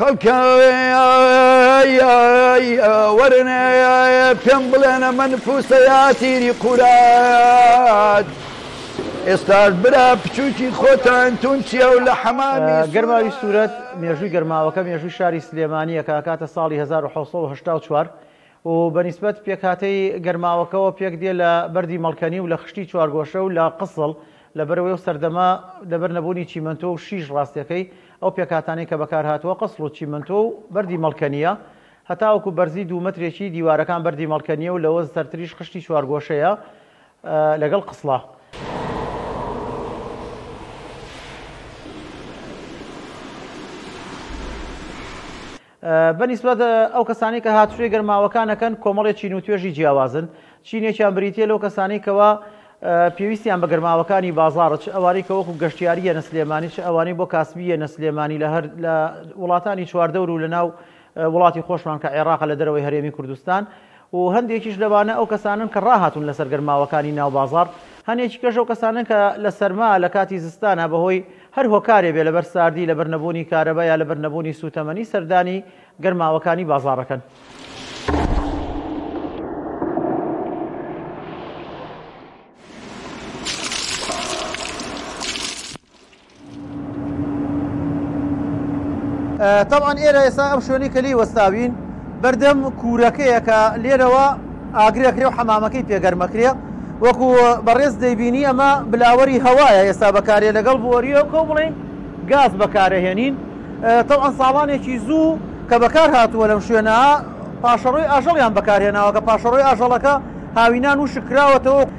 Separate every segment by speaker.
Speaker 1: خەڵکە وەرن پێم بڵێنە من فوسە یا تیری قورات ئێستاش برا پچوکی خۆتان تون چیە و لە حەمامی
Speaker 2: گەرماوی سوورەت مێژووی گەرماوەکە مێژووی شاری سلێمانیە کە کاتە ساڵی 1970 و بەنیسبەت پێکهاتەی گەرماوەکەەوە پێک دێ لە بەردی مەڵکەنی و لە خشتی چوارگۆشە و لە قسڵ لە بەرەوەی و سەردەما لەبەر نەبوونی چیمەنتۆ و شیش ڕاستەکەی ئەو پێکهاتانەی کە بەکارهاتووە قسڵ و چیمەنتۆ و بەردی مەڵکەنییە، هەتاوەکو بەرزی دوو مەترێکی دیوارەکان بەردی مەڵکەنییە و لەوە زتەرتریش خشتی چوارگۆشەیە لەگەڵ قسڵە. بە نیسبەت ئەو کەسانەی کە هاتوچۆی گەرماوەکان ئەکەن کۆمەڵێ چین و توێژی جیاوازن چینێکیان بریتیە لەو کەسانەی کەوا پێویستیان بە گەرماوەکانی بازاڕە چ ئەوانەی کە وەکو گەشتیاریە نە سلێمانی چ ئەوانەی بۆ کاسبیە نە سلێمانی لە هەر لە وڵاتانی چواردەور و لە ناو وڵاتی خۆشمان کە عێراق لە دەرەوەی هەرێمی کوردستان و هەندێکیش لەوانە ئەو کەسانەن کە ڕاهاتوون لەسەر گەرماوەکانی ناو بازاڕ، هەنێکی کەش ئەو کەسانەن کە لە سەرما لە کاتی زستانا بەهۆی هەر هۆکارێ بێ لەبەر ساردی لەبەر نەبوونی کارەبا یا لەبەر نەبوونی سووتەمەنی سەردانی گەرماوەکانی بازاڕەکەن. تەبعەن ئێرە ئێستا ئەو شوێنەی کە لێی وەستاوین بەردەم کوورەکەیە کە لێرەوە ئاگرێکرێ و حەمامەکەی پێگەرمەکرێ وەکو بەڕێز دەیبینی ئەمە بلاوەری هەوایە ئێستا بەکارێ لەگەڵ بۆریە و کەو بڵێن گاز بەکارەهێنین تەوان ساڵانێکی زوو کە بەکار هاتووە لەم شوێنە پاشەڕۆی ئاژەڵیان بەکارهێناوە کە پاشەڕۆی ئاژەڵەکە هاوینان و شکراوەتەوە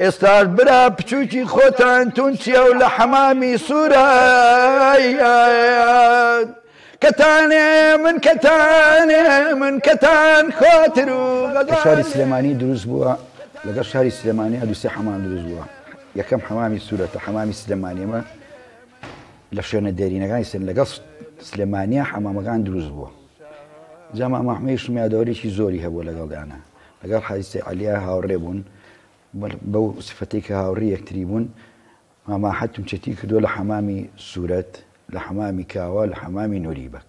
Speaker 1: ئێستاش برا پچوکی خۆتان تونچیە و لە حەمامی سورایان کەتانێ من کەتانێ من کەتان خۆتر و غەزال
Speaker 3: شاری سلێمانی دروست بووە لەگەڵ شاری سلێمانی هەدووسێ حەمان دروست بووە یەکەم حەمامی سوورەتە حەمامی سلێمانیەمە لە شوێنە دێرینەکانی سن لەگەڵ سلێمانیا حەمامەکان دروست بووە جاما مەحمەی شمیادەوەێکی زۆری هەبوو لەگەڵدانە لەگەڵ حاجی سەید عەلیا هاوڕێ بوون بەو سفەتەی کە هاوڕێی یەکتری بوون ماما حەتم چەتی کردووە لە حەمامی سوورەت لە حەمامی کاوە لە حەمامی نوریبەک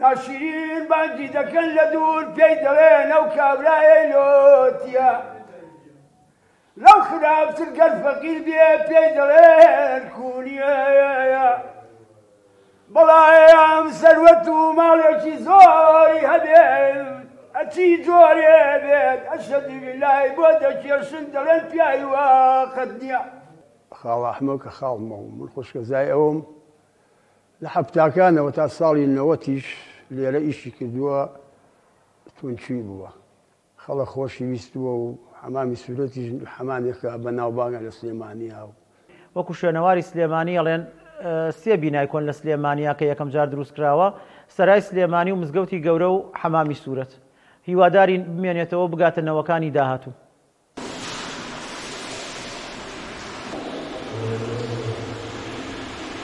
Speaker 4: ناشرین بانگی دەکەن لە دوور پێی دەڵێن ئەو کابرایەی لۆتیە لەو خراپتر گەر فەقیر بێ پێی دەڵێن کونیەیە بەڵام سەروەت و ماڵێکی زۆری هەبێت ئەچی جۆرێ بێت ئەشەدی لای بۆ دەکێشن دەڵێن پیاوی وا قەت نییە خاڵ ئەحمە کە خاڵمە و من خوشکەزای ئەوم لە حەفتاکانەوە تا ساڵی نەوەتیش لێرە ئیشی کردووە تونچوی بووە خەڵک خۆشی ویستووە و حەمامی سورەتیش حەمامێکە بە ناوبانگە لە سلێمانیا و.
Speaker 2: وەکو شوێنەواری سلێمانی ئەڵێن سێ بینای کۆن لە سلێمانیا کە یەکەم جار دروست کراوە سەرای سلێمانی و مزگەوتی گەورە و حەمامی سورەت هیوادارین بمێنێتەوە و بگاتە نەوەکانی داهاتوو.